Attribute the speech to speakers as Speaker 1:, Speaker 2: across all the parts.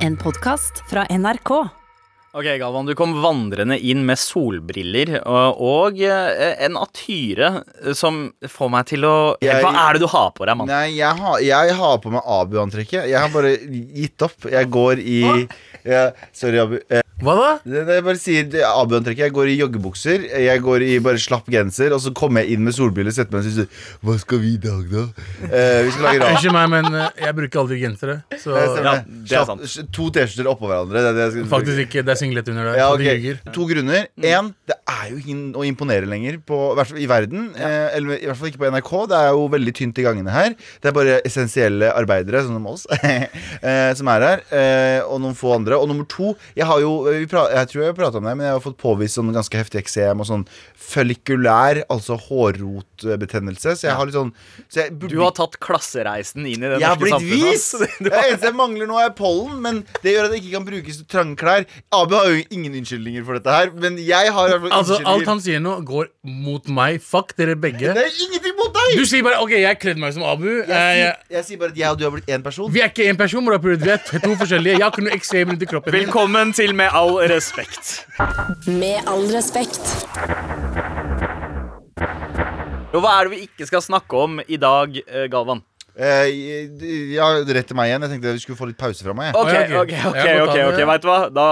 Speaker 1: En podkast fra NRK.
Speaker 2: Ok, Galvan, du kom vandrende inn med solbriller og, og eh, en atyre som får meg til å
Speaker 3: Jeg-
Speaker 2: Hva er det du har på deg, mann?
Speaker 3: Nei, jeg har, jeg har på meg Abu-antrekket. Jeg har bare gitt opp. Jeg går i ja, Sorry, Abu.
Speaker 4: Hva da?
Speaker 3: det, det jeg bare sier er Abu-antrekket. Jeg går i joggebukser. Jeg går i bare slapp genser, og så kommer jeg inn med solbriller, setter meg og sier Hva skal vi i dag, da? Eh, vi skal lage rat.
Speaker 4: Unnskyld meg, men eh, jeg bruker aldri gensere. Så
Speaker 2: Ja,
Speaker 3: det.
Speaker 2: er
Speaker 3: Slapp- To T-skjorter oppå hverandre. Det det skal-
Speaker 4: faktisk ikke. Det er singlet under der.
Speaker 3: Ja, okay.
Speaker 4: de.
Speaker 3: To grunner. Én, det er jo ikke å imponere lenger på, i verden. Eh, eller i hvert fall ikke på NRK. Det er jo veldig tynt i gangene her. Det er bare essensielle arbeidere, sånn som oss, eh, som er her. Eh, og noen få andre. Og nummer to, jeg har jo vi pra Jeg tror jeg har prata om det, men jeg har fått påvist sånn ganske heftig eksem og sånn følikulær, altså hårrotbetennelse. Så jeg har litt sånn så jeg burde
Speaker 2: Du har tatt klassereisen inn i det
Speaker 3: jeg har
Speaker 2: norske
Speaker 3: blitt
Speaker 2: samfunnet.
Speaker 3: vis! Det eneste jeg mangler nå, er pollen. Men det gjør at jeg ikke kan brukes til trange klær. Abu har jo ingen unnskyldninger for dette her, men jeg har i hvert fall
Speaker 4: Altså, alt han sier nå, går mot meg. Fuck dere begge.
Speaker 3: Det er ingenting mot deg!
Speaker 4: Du sier bare OK, jeg kledde meg som Abu.
Speaker 3: jeg,
Speaker 4: Eh, jeg,
Speaker 3: jeg sier bare at jeg og du har blitt én person.
Speaker 4: vi er ikke én person. Vi er to forskjellige. Jeg har ikke noe eksem rundt i kroppen.
Speaker 2: Velkommen til Med all respekt.
Speaker 1: Med all respekt.
Speaker 2: Jo, hva er det vi ikke skal snakke om i dag, eh, Galvan?
Speaker 3: Eh, ja, rett til meg igjen. Jeg tenkte vi skulle få litt pause fra meg. jeg.
Speaker 2: Ok, ok,
Speaker 4: ok.
Speaker 2: ok,
Speaker 4: okay, må
Speaker 2: ok,
Speaker 4: ta
Speaker 2: ok,
Speaker 4: det.
Speaker 2: vet du hva? Da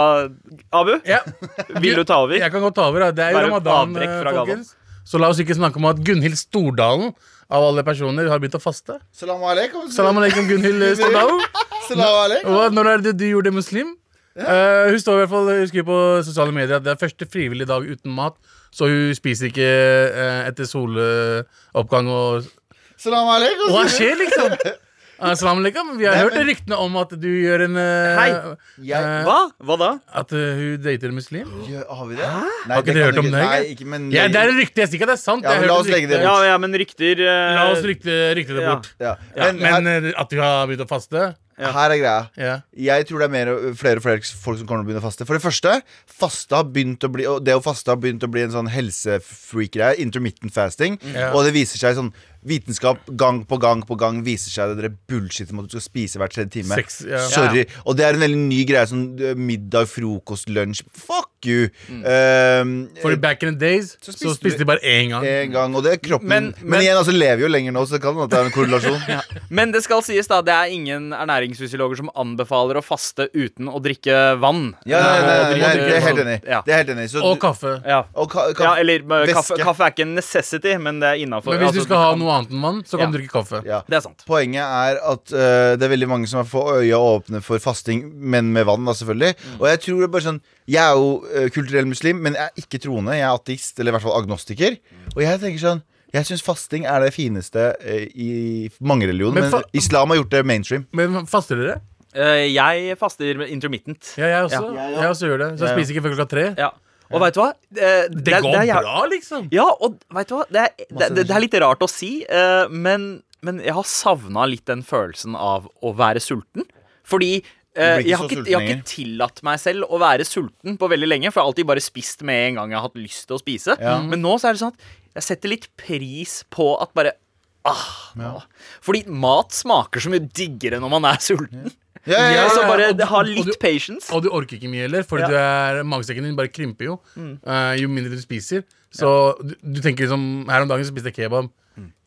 Speaker 2: Abu,
Speaker 4: Ja.
Speaker 2: vil du ta over?
Speaker 4: Jeg kan godt ta over. Da. Det er jo ramadan, eh, folkens. Så la oss ikke snakke om at Gunhild Stordalen av alle personer har begynt å faste.
Speaker 3: Salam aleikum.
Speaker 4: Salam aleikum, Gunhild Stordalen.
Speaker 3: Salam aleikum.
Speaker 4: Når er det du gjorde muslim? Eh, hun står i hvert fall Hun skriver på sosiale medier at det er første frivillige dag uten mat. Så hun spiser ikke uh, etter soloppgang og
Speaker 3: Salam aleikum.
Speaker 4: Hva skjer, liksom? Assalamu alaikum. Vi har
Speaker 3: Nei,
Speaker 4: hørt
Speaker 3: men-
Speaker 4: ryktene om at du gjør en uh,
Speaker 2: Hei.
Speaker 3: Jeg,
Speaker 2: Hva? Hva da?
Speaker 4: At uh, hun dater en muslim?
Speaker 3: Ja, har vi det? Nei,
Speaker 4: Har ikke
Speaker 3: kan
Speaker 4: hørt om
Speaker 3: du
Speaker 4: det,
Speaker 3: Nei,
Speaker 4: ikke?
Speaker 3: men
Speaker 4: Ja, det er et rykte. Jeg sier ikke at det er sant.
Speaker 3: Ja, men la oss legge det
Speaker 4: ut
Speaker 2: Ja, ja, men rykter
Speaker 4: La oss rykte, rykte det bort.
Speaker 3: ja.
Speaker 4: Ja,
Speaker 3: Men,
Speaker 4: men at du har begynt å faste
Speaker 3: her er greia.
Speaker 4: ja.
Speaker 3: Jeg tror det er mer, flere og flere folk som kommer til å begynne å faste. For det første, faste har begynt å bli og det å faste har begynt å bli en sånn helsefreak-greie. Intermittent fasting.
Speaker 4: Ja.
Speaker 3: Og det viser seg sånn Vitenskap gang på gang på gang viser seg det dere bullshit om at du skal spise hver tredje time.
Speaker 4: Sex, ja.
Speaker 3: Sorry. Og det er en veldig ny greie. Sånn eh, middag, frokost, lunsj. Fuck you! Um,
Speaker 4: For back in the days så
Speaker 3: spiste
Speaker 4: spiste, de bare én gang.
Speaker 3: en gang, og det er kroppen. Men,
Speaker 2: Men- men-
Speaker 3: igjen, altså lever jo lenger nå, så det kan hende at det er en korrelasjon.
Speaker 2: Men det skal sies da, det er ingen ernæringsfysiologer som anbefaler å faste uten å drikke vann.
Speaker 3: Ja, nei, nei, nei, nei, det er helt enig.
Speaker 2: Ja.
Speaker 3: Det er helt enig. Så
Speaker 4: Og kaffe.
Speaker 2: Ja.
Speaker 3: og ka, ka,
Speaker 2: ja, eller uh, kaffe, kaffe er ikke en necessity, men det er innafor.
Speaker 4: Men hvis du skal ha noe annet enn vann, så kan
Speaker 2: Ja.
Speaker 4: du drikke kaffe.
Speaker 3: ja.
Speaker 2: Det er sant.
Speaker 3: Poenget er at øh, det er veldig mange som får øya åpne for fasting, men med vann, da, selvfølgelig.
Speaker 2: Mm.
Speaker 3: Og jeg tror det er bare sånn Jeg er jo øh, kulturell muslim, men jeg er ikke troende. Jeg er ateist, eller i hvert fall agnostiker.
Speaker 2: Mm.
Speaker 3: Og jeg tenker sånn Jeg syns fasting er det fineste øh, i mange religioner,
Speaker 4: Men
Speaker 3: men, islam har gjort det mainstream.
Speaker 4: Men faster dere?
Speaker 2: Uh, jeg faster intermittent.
Speaker 4: Ja, jeg også.
Speaker 2: Ja.
Speaker 4: Jeg også gjør det. Så
Speaker 2: Ja,
Speaker 4: jeg
Speaker 2: ja.
Speaker 4: spiser ikke før klokka tre.
Speaker 2: Ja. Og veit du hva? Det,
Speaker 4: Det går
Speaker 2: er
Speaker 4: bra, liksom.
Speaker 2: Ja, og vet du hva? Det er, det, det, det er litt rart å si, eh, men, men jeg har savna litt den følelsen av å være sulten. Fordi
Speaker 3: ikke
Speaker 2: jeg, har ikke, jeg har ikke tillatt meg selv å være sulten på veldig lenge. For jeg har alltid bare spist med en gang jeg har hatt lyst til å spise.
Speaker 3: Ja.
Speaker 2: Men nå så er det sånn at jeg setter litt pris på at bare Ah, ja. Fordi mat smaker så mye diggere når man er sulten.
Speaker 3: Ja, ja, ja,
Speaker 2: så
Speaker 3: ja.
Speaker 2: bare
Speaker 4: og du-
Speaker 2: ha
Speaker 4: og
Speaker 2: litt
Speaker 4: du-
Speaker 2: patience.
Speaker 4: Og du orker ikke mye heller, fordi
Speaker 2: Ja.
Speaker 4: du er, magesekken din bare krymper jo. eh, jo mindre du spiser. Så du, du tenker liksom Her om dagen så spiste jeg kebab.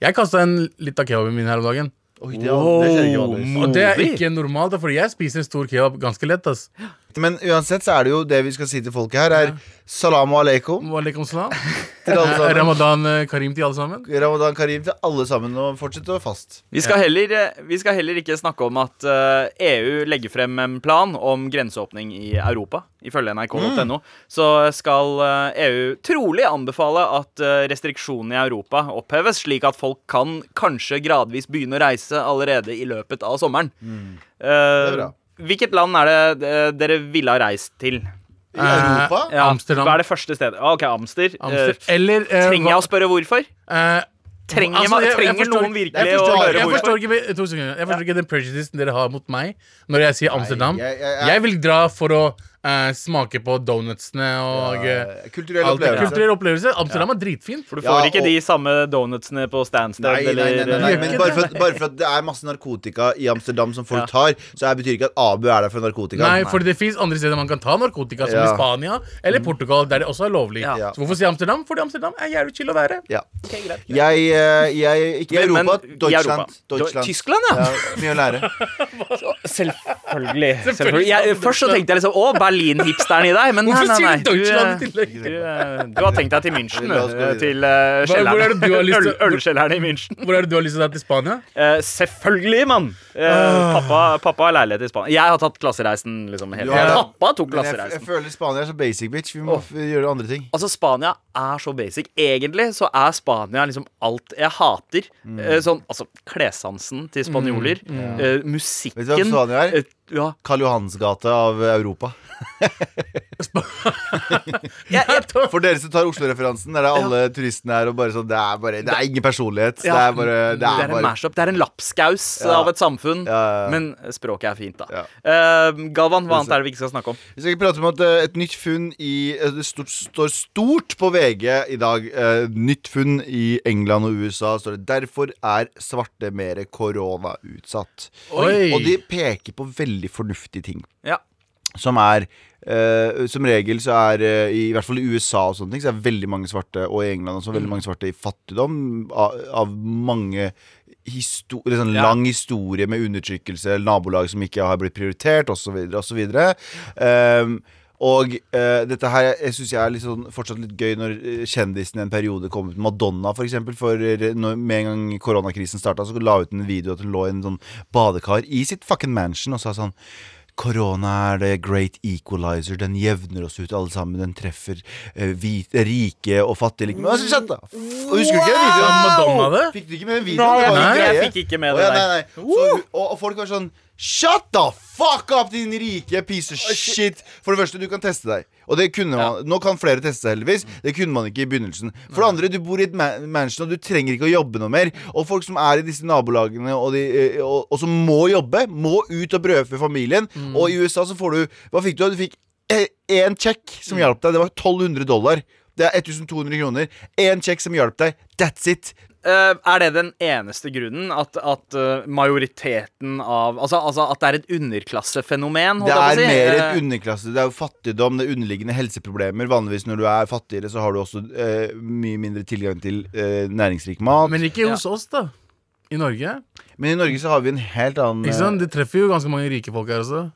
Speaker 4: Jeg kasta en litt av kebaben min her om dagen.
Speaker 3: Oi, det, det skjer ikke.
Speaker 4: Og det er ikke normalt, fordi jeg spiser en stor kebab ganske lett. ass
Speaker 3: Men uansett så er det jo det vi skal si til folket her, er salamu aleikum
Speaker 4: Walaikum salam.
Speaker 3: til alle sammen.
Speaker 4: Ramadan eh, karim til alle sammen.
Speaker 3: Ramadan karim til alle sammen, og fortsett å fast.
Speaker 2: Vi skal, heller, eh, vi skal heller ikke snakke om at eh, EU legger frem en plan om grenseåpning i Europa. Ifølge nrk.no så skal eh, EU trolig anbefale at eh, restriksjonene i Europa oppheves, slik at folk kan kanskje gradvis begynne å reise allerede i løpet av sommeren. Eh,
Speaker 3: er bra.
Speaker 2: Hvilket land er det eh, dere ville ha reist til?
Speaker 3: I Europa?
Speaker 4: Eh, Amsterdam.
Speaker 2: Hva er det første stedet? Ah, ok, Amster.
Speaker 4: Amster.
Speaker 2: Eh,
Speaker 4: Eller eh,
Speaker 2: trenger jeg å spørre hvorfor?
Speaker 4: eh,
Speaker 2: Trenger,
Speaker 4: altså, jeg- jeg
Speaker 2: trenger
Speaker 4: forstår
Speaker 2: noen virkelig
Speaker 3: jeg
Speaker 2: å
Speaker 3: forstår-
Speaker 2: høre
Speaker 4: jeg
Speaker 2: hvorfor?
Speaker 4: forstår ikke, to sekunder. Jeg forstår ikke den prejudice dere har mot meg når jeg sier Amsterdam.
Speaker 3: jeg- jeg- jeg-
Speaker 4: jeg vil dra for å eh, smake på donutsene og eh,
Speaker 3: Eh, Kulturell opplevelse.
Speaker 4: Kulturell opplevelse. Amsterdam er dritfint.
Speaker 2: For du
Speaker 3: Ja,
Speaker 2: får ikke
Speaker 3: og-
Speaker 2: de samme donutsene på Stansted
Speaker 3: Nei, nei, nei, nei, nei,
Speaker 2: eller
Speaker 3: men bare for, at, bare for at det er masse narkotika i Amsterdam som folk
Speaker 2: Ja.
Speaker 3: tar, så betyr ikke at Abu er der for narkotika.
Speaker 4: Nei, for det fins andre steder man kan ta narkotika, som
Speaker 3: Ja.
Speaker 4: i Spania eller Portugal, der det også er lovlig.
Speaker 2: Ja.
Speaker 4: Så hvorfor si Amsterdam? Fordi Amsterdam er jævlig chill å være.
Speaker 3: ja.
Speaker 2: Ok, greit.
Speaker 3: Jeg, eh, jeg Ikke i
Speaker 2: Men-
Speaker 3: Europa.
Speaker 2: men
Speaker 3: Deutschland.
Speaker 2: Europa.
Speaker 3: Deutschland.
Speaker 2: Tyskland, ja.
Speaker 3: Ja, mye å lære.
Speaker 2: Selvfølgelig. selvfølgelig. Jeg, først så tenkte jeg liksom Å, Berlin-hipsteren i deg. Men nei, nei, nei.
Speaker 4: du
Speaker 2: Du,
Speaker 4: tillegg?
Speaker 2: du, eh, har tenkt deg til München, du. Til uh,
Speaker 4: er du
Speaker 2: Øl, Ølkjelleren i München.
Speaker 4: Hvor er det du har lyst til å dra til Spania?
Speaker 2: Eh, selvfølgelig, mann!
Speaker 3: Ah.
Speaker 2: pappa, pappa har leilighet i Spania. Jeg har tatt klassereisen liksom hele
Speaker 3: Ja, ja.
Speaker 2: Pappa tok
Speaker 3: klassereisen. jeg, jeg føler Spania er så basic, bitch. Vi må oh. gjøre andre ting.
Speaker 2: Altså, Spania er så basic. Egentlig så er Spania liksom alt jeg hater.
Speaker 3: Mm.
Speaker 2: Eh, sånn, altså, klessansen til spanjoler. eh, musikken
Speaker 3: Vet du hva Spania er?
Speaker 2: Uh, ja.
Speaker 3: Karl Johans gate av Europa.
Speaker 2: Jeg, jeg,
Speaker 3: For dere som tar Oslo-referansen, der er alle turistene her og bare sånn Det er bare Det er ingen personlighet.
Speaker 2: Ja,
Speaker 3: det er bare Det er
Speaker 2: en
Speaker 3: bare
Speaker 2: mashup. Det er en lapskaus
Speaker 3: Ja.
Speaker 2: av et samfunn.
Speaker 3: Ja, ja, ja.
Speaker 2: Men språket er fint, da.
Speaker 3: Ja.
Speaker 2: Eh, Galvan, hva annet er det vi ikke skal snakke om?
Speaker 3: Vi skal ikke prate om at uh, et nytt funn i uh, Det stort, står stort på VG i dag. Nytt funn i England og USA. Står det 'Derfor er svarte mer koronautsatt'.
Speaker 4: Oi.
Speaker 3: Og de peker på veldig fornuftige ting.
Speaker 2: Ja.
Speaker 3: Som er eh, Som regel så er uh, i, i hvert fall i USA og sånne ting Så er veldig mange svarte, og i England også, veldig mange svarte i fattigdom av, av mange histori sånn
Speaker 2: Ja.
Speaker 3: lang historie med undertrykkelse, nabolag som ikke har blitt prioritert, osv., osv. Um, og uh, dette her jeg synes jeg er litt sånn, fortsatt litt gøy når eh, kjendisen i en periode kom ut. Madonna, for eksempel. For eh, når, med en gang koronakrisen starta, så la hun ut en video at hun lå i en sånn badekar i sitt fucking mansion og sa sånn Korona er the great equalizer. Den jevner oss ut alle sammen. Den treffer eh, hvite, rike og fattige. Like. Men, altså, skjønt, da. Og Husker du ikke den videoen?
Speaker 4: Madonna det?
Speaker 3: Fikk du ikke med den videoen? Det var
Speaker 2: Nei, jeg
Speaker 3: greie.
Speaker 2: fikk ikke med
Speaker 3: Å,
Speaker 2: det
Speaker 3: ja,
Speaker 2: der.
Speaker 3: nei, nei. Så, og, og folk var sånn Shut the fuck up, din rike piece of shit! For det første, du kan teste deg. Og det kunne man Nå kan flere teste seg, heldigvis. Det kunne man ikke i begynnelsen. For det andre, du bor i et ma mansion, og du trenger ikke å jobbe noe mer. Og folk som er i disse nabolagene, og, de, eh, og, og som må jobbe, må ut og brødfø familien. Og i USA så får du Hva fikk du? Du fikk én check som hjalp deg. Det var 1200 dollar. Det er 1200 kroner. Én check som hjalp deg. That's it.
Speaker 2: Eh, er det den eneste grunnen? At, at uh, majoriteten av altså, altså at det er et underklassefenomen?
Speaker 3: Det er
Speaker 2: si?
Speaker 3: mer
Speaker 2: Eh,
Speaker 3: et underklasse. Det er jo fattigdom, det er underliggende helseproblemer. Vanligvis når du er fattigere, så har du også uh, mye mindre tilgang til eh, næringsrik mat. Men,
Speaker 4: ikke hos oss, da. I Norge.
Speaker 3: Men i Norge så har vi en helt annen
Speaker 4: Ikke sant? Det treffer jo ganske mange rike folk her også.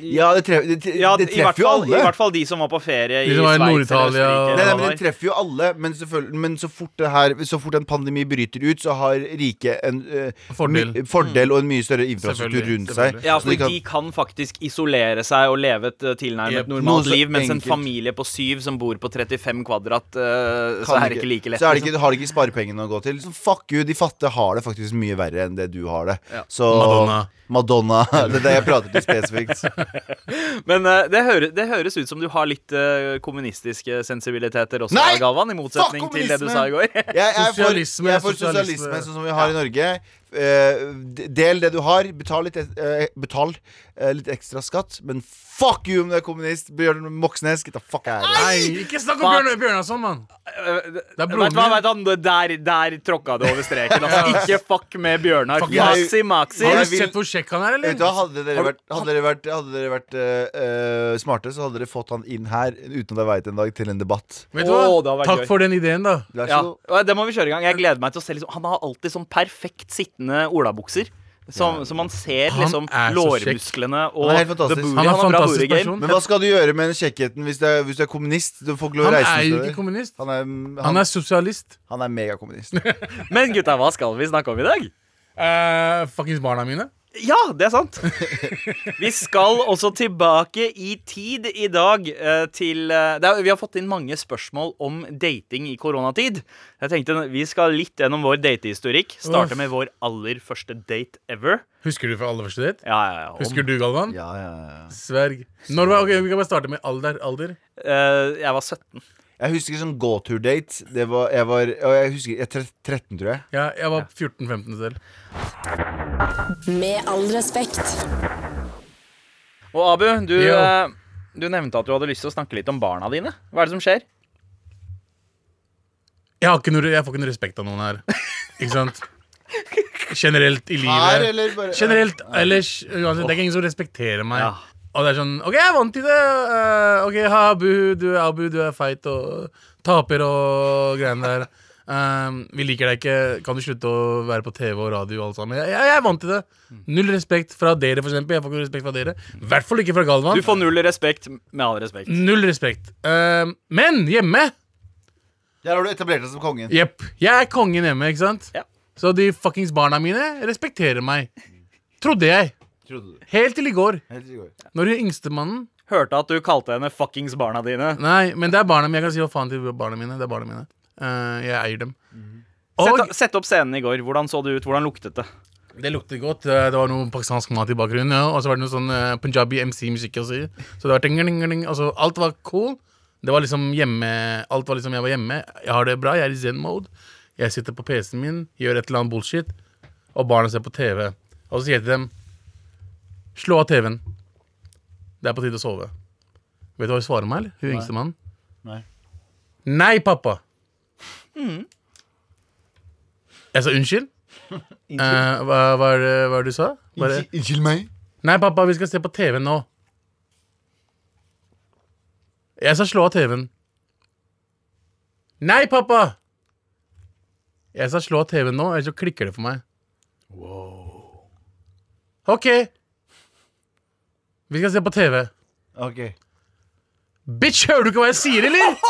Speaker 3: Ja, det, tref, det, det,
Speaker 2: ja,
Speaker 3: det treffer jo
Speaker 2: alle. I hvert fall de som var på ferie i
Speaker 4: var i
Speaker 2: Sveits eller Østerrike.
Speaker 3: Nei, nei, men
Speaker 2: det
Speaker 3: treffer jo alle. Men, men så, fort det her, så fort en pandemi bryter ut, så har rike en uh,
Speaker 4: Fordel.
Speaker 3: my, fordel og en mye større infrastruktur rundt seg.
Speaker 2: Ja, for
Speaker 3: de kan-
Speaker 2: de kan faktisk isolere seg og leve et eh, tilnærmet
Speaker 4: Yep.
Speaker 2: Normalt liv, mens en familie på syv som bor på 35 kvadrat, uh, så er det ikke like lett.
Speaker 3: Så er det
Speaker 2: liksom.
Speaker 3: ikke, har de ikke sparepengene å gå til. Så fuck you, de fattige har det faktisk mye verre enn det du har det.
Speaker 2: Ja.
Speaker 3: Så
Speaker 4: Madonna.
Speaker 3: Madonna. Det er det jeg prater til spesifikt.
Speaker 2: Men uh, det, høres, det høres ut som du har litt uh, kommunistiske sensibiliteter også,
Speaker 3: Nei!
Speaker 2: Galvan, i motsetning til det du sa i går.
Speaker 3: Jeg er for, jeg er for
Speaker 4: sosialisme.
Speaker 3: sosialisme, sånn som vi har i Norge. Uh, del det du har. Betal litt, betal, litt ekstra skatt. Men fuck you om du er kommunist. Bjørn Moxnes, get the fuck out of here.
Speaker 4: Nei, ikke snakk om
Speaker 2: Fuck.
Speaker 4: Bjørn Bjørnason, mann!
Speaker 2: Eh,
Speaker 4: Det er
Speaker 2: Vet
Speaker 4: broren
Speaker 2: du hva,
Speaker 4: min.
Speaker 2: vet han, der, der tråkka du over streken. Altså. Ikke fuck med Bjørnar.
Speaker 4: Fuck
Speaker 2: Maxi, Maxi.
Speaker 4: Har du
Speaker 3: vil-
Speaker 4: sett hvor kjekk han er,
Speaker 3: Vet du hva,
Speaker 4: eller?
Speaker 3: Hadde dere vært, hadde dere vært, hadde dere vært eh, eh, smarte, så hadde dere fått han inn her uten at jeg veit en dag, til en debatt.
Speaker 4: Vet du
Speaker 2: Åh, det
Speaker 4: hva?
Speaker 2: vært
Speaker 4: Takk
Speaker 2: gøy.
Speaker 4: for den ideen, da.
Speaker 3: Vær så
Speaker 2: Ja,
Speaker 3: god.
Speaker 2: og det må vi kjøre i gang. Jeg gleder meg til å se liksom, Han har alltid sånn perfekt sittende olabukser. Som, så man ser
Speaker 4: Han
Speaker 2: liksom
Speaker 4: er så
Speaker 2: lårmusklene og
Speaker 3: Han er helt fantastisk.
Speaker 2: the booty.
Speaker 4: Han er
Speaker 2: har bra
Speaker 4: fantastisk person.
Speaker 3: Men hva skal du gjøre med den kjekkheten hvis du er, hvis du er kommunist? Du får ikke lov å
Speaker 4: Han
Speaker 3: reise
Speaker 4: er jo ikke kommunist.
Speaker 3: Han er, han,
Speaker 4: Han er sosialist.
Speaker 3: han er megakommunist.
Speaker 2: Men gutta, hva skal vi snakke om i dag?
Speaker 4: Uh, Fuckings barna mine.
Speaker 2: Ja, det er sant. Vi skal også tilbake i tid i dag eh, til eh, det er, Vi har fått inn mange spørsmål om dating i koronatid. Jeg tenkte Vi skal litt gjennom vår datehistorikk. Starte med vår aller første date ever.
Speaker 4: Husker du fra aller første date?
Speaker 2: Ja, ja, ja. Om,
Speaker 4: Husker du, Galvan?
Speaker 3: Ja, ja, ja.
Speaker 4: Sverg. Når var, ok, Vi kan bare starte med alder. alder.
Speaker 2: eh, jeg var 17.
Speaker 3: Jeg husker sånn gåtur-date. Det var, jeg var Jeg husker jeg er 13, tror jeg.
Speaker 4: Ja, jeg var 14-15 selv.
Speaker 1: Med all respekt.
Speaker 2: Og Abu, du, eh, Du nevnte at du hadde lyst til å snakke litt om barna dine. Hva er det som skjer?
Speaker 4: Jeg, har ikke noe, jeg får ikke noe respekt av noen her. Ikke sant? Generelt i livet.
Speaker 3: Her, eller bare
Speaker 4: Generelt ellers uansett, Det er ikke ingen som respekterer meg.
Speaker 2: Ja.
Speaker 4: Og det er sånn OK, jeg vant til det. Uh, OK, ha, Abu, du er Abu, du er feit og taper og greiene der. Um, vi liker deg ikke. Kan du slutte å være på TV og radio og alt sammen? Jeg, jeg, jeg er vant til det. Null respekt fra dere, for eksempel. Jeg får ikke respekt fra dere. I hvert fall ikke fra Galvan.
Speaker 2: Du får null respekt, med all respekt.
Speaker 4: Null respekt. Um, men hjemme
Speaker 3: Der har du etablert deg som kongen.
Speaker 4: Jepp. Jeg er kongen hjemme, ikke sant?
Speaker 2: Ja.
Speaker 4: Så de fuckings barna mine respekterer meg. Trodde jeg.
Speaker 3: Trodde du.
Speaker 4: Helt til i går.
Speaker 3: Helt til i går.
Speaker 4: Når den yngstemannen
Speaker 2: Hørte at du kalte henne fuckings barna dine.
Speaker 4: Nei, men det er barna mine. Jeg kan si hva faen til barna mine. Det er barna mine. Eh, jeg eier dem.
Speaker 2: Sett,
Speaker 4: Og
Speaker 2: sett opp scenen i går. Hvordan så det ut? Hvordan luktet det?
Speaker 4: det lukter godt. Eh, Det var noe pakistansk mat i bakgrunnen. Ja. Og så var det noe sånn eh, punjabi MC-musikk også. Så det var ting, ting, ting. Altså, alt var cool. Det var liksom hjemme Alt var liksom Jeg var hjemme. Jeg har det bra. Jeg er i zen-mode. Jeg sitter på PC-en min, gjør et eller annet bullshit, og barna ser på TV. Og så sier jeg til dem Slå av TV-en. Det er på tide å sove. Vet du hva hun svarer meg, eller? Hun yngste mannen.
Speaker 3: Nei.
Speaker 4: Nei, pappa. Jeg sa unnskyld. Eh, hva, hva, er det, hva er det du sa? Bare,
Speaker 3: Unnskyld- meg.
Speaker 4: Nei, pappa, vi skal se på TV nå. Jeg sa slå av TV-en. Nei, pappa! Jeg sa slå av TV-en nå, ellers så klikker det for meg. OK. Vi skal se på TV.
Speaker 3: Ok.
Speaker 4: Bitch, hører du ikke hva jeg sier, eller?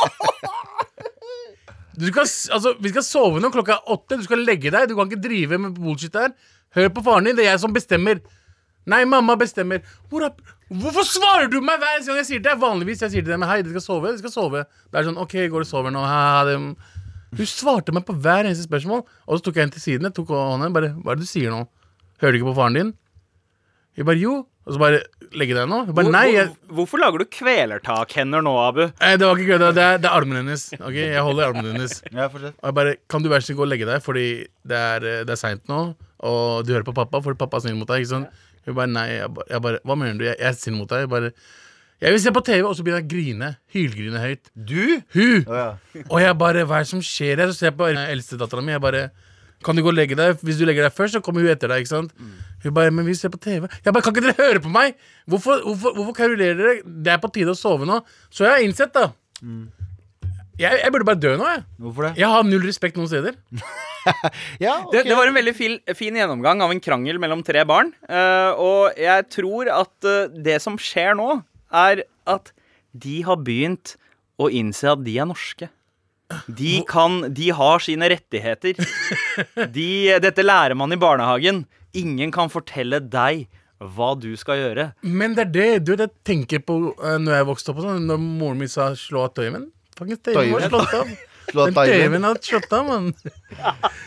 Speaker 4: Du skal, altså, vi skal sove nå klokka er åtte. Du skal legge deg. Du kan ikke drive med bullshit der. Hør på faren din. Det er jeg som bestemmer. Nei, mamma bestemmer. Hvor er, hvorfor svarer du meg hver gang jeg sier det? Vanligvis jeg sier til dem Hei, de skal sove. De skal sove. Det er sånn OK, går og sover nå. Hun svarte meg på hver eneste spørsmål. Og så tok jeg henne til siden. Jeg tok hånden bare Hva er det du sier nå? Hører du ikke på faren din? Hun bare jo. Og så bare Legge deg nå? Bare
Speaker 2: Hvor-
Speaker 4: nei.
Speaker 2: hvor-
Speaker 4: Jeg,
Speaker 2: Hvorfor lager du kvelertakhender nå, Abu?
Speaker 4: Nei, det var ikke kødda. Det, er- det er armen hennes. Ok, Jeg holder armen hennes.
Speaker 3: Ja.
Speaker 4: Og jeg bare, Kan du være så snill gå og legge deg, fordi det er, eh, det er seint nå, og du hører på pappa, fordi pappa er snill mot deg. ikke sånn Hun bare nei. Jeg bare, jeg bare Hva mener du? Jeg, jeg er snill mot deg. Jeg bare Jeg vil se på TV, og så begynner jeg å grine. Hylgrine høyt.
Speaker 3: Du?
Speaker 4: Hun!
Speaker 3: Oh, ja.
Speaker 4: Og jeg bare Hva er det som skjer her? Så ser jeg på eldstedattera mi. Jeg bare Kan du gå og legge deg? Hvis du legger deg først, så kommer hun etter deg. ikke sant? Hun bare Men vi ser på TV. Jeg bare Kan ikke dere høre på meg? Hvorfor, hvorfor, hvorfor karulerer dere? Det er på tide å sove nå. Så jeg har innsett, da. Jeg, jeg burde bare dø nå, jeg.
Speaker 3: Hvorfor det?
Speaker 4: Jeg har null respekt noen steder.
Speaker 3: Ja, okay.
Speaker 2: Det, det var en veldig fin, fin gjennomgang av en krangel mellom tre barn. Uh, og jeg tror at uh, det som skjer nå, er at de har begynt å innse at de er norske. De kan De har sine rettigheter. De, dette lærer man i barnehagen. Ingen kan fortelle deg hva du skal gjøre.
Speaker 4: Men det er det du vet, jeg tenker på uh, når jeg vokste opp. og sånn, Når moren min sa 'slå av tøymen'. Faktisk tøymen var
Speaker 3: Tøymen?
Speaker 4: slått av.
Speaker 3: Slå
Speaker 4: Den tøymen hadde slått mann.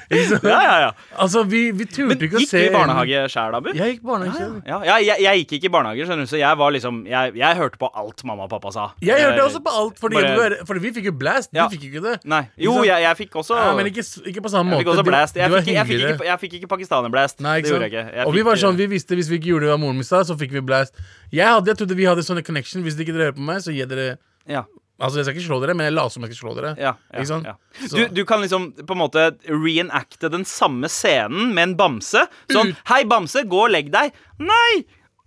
Speaker 2: Ja, ja, ja.
Speaker 4: Altså, vi, vi
Speaker 2: Men
Speaker 4: turte ikke å
Speaker 2: gikk
Speaker 4: se
Speaker 2: du i barnehage sjæl, Abu?
Speaker 4: Jeg gikk barnehage ja,
Speaker 2: Ja, ja jeg, jeg gikk ikke i barnehage, skjønner du, så jeg var liksom Jeg, jeg hørte på alt mamma og pappa sa.
Speaker 4: Jeg hørte
Speaker 2: Eh,
Speaker 4: også på alt, fordi,
Speaker 2: bare-
Speaker 4: fordi vi fikk jo blast.
Speaker 2: Ja.
Speaker 4: Du fikk jo ikke det.
Speaker 2: Nei. Jo, jeg, jeg fikk også
Speaker 4: Ja, men ikke, ikke på samme måte.
Speaker 2: Jeg fikk også blast. Jeg fikk, jeg fikk, ikke, jeg fikk ikke pakistaner-blast.
Speaker 4: Nei,
Speaker 2: Det gjorde jeg ikke. Jeg
Speaker 4: og vi var sånn,
Speaker 2: eh,
Speaker 4: vi visste Hvis vi ikke gjorde det moren min sa, så fikk vi blast. Jeg, hadde, jeg trodde vi hadde sånne connection. Hvis dere ikke hører på meg, så gir dere
Speaker 2: ja,
Speaker 4: Altså, jeg skal ikke slå dere, men jeg later som jeg skal slå dere.
Speaker 2: ja, ja,
Speaker 4: Ikke sant?
Speaker 2: ja. Du, du kan liksom på en måte reenacte den samme scenen med en bamse. Sånn
Speaker 4: Ut-
Speaker 2: 'Hei, bamse, gå og legg deg'. 'Nei',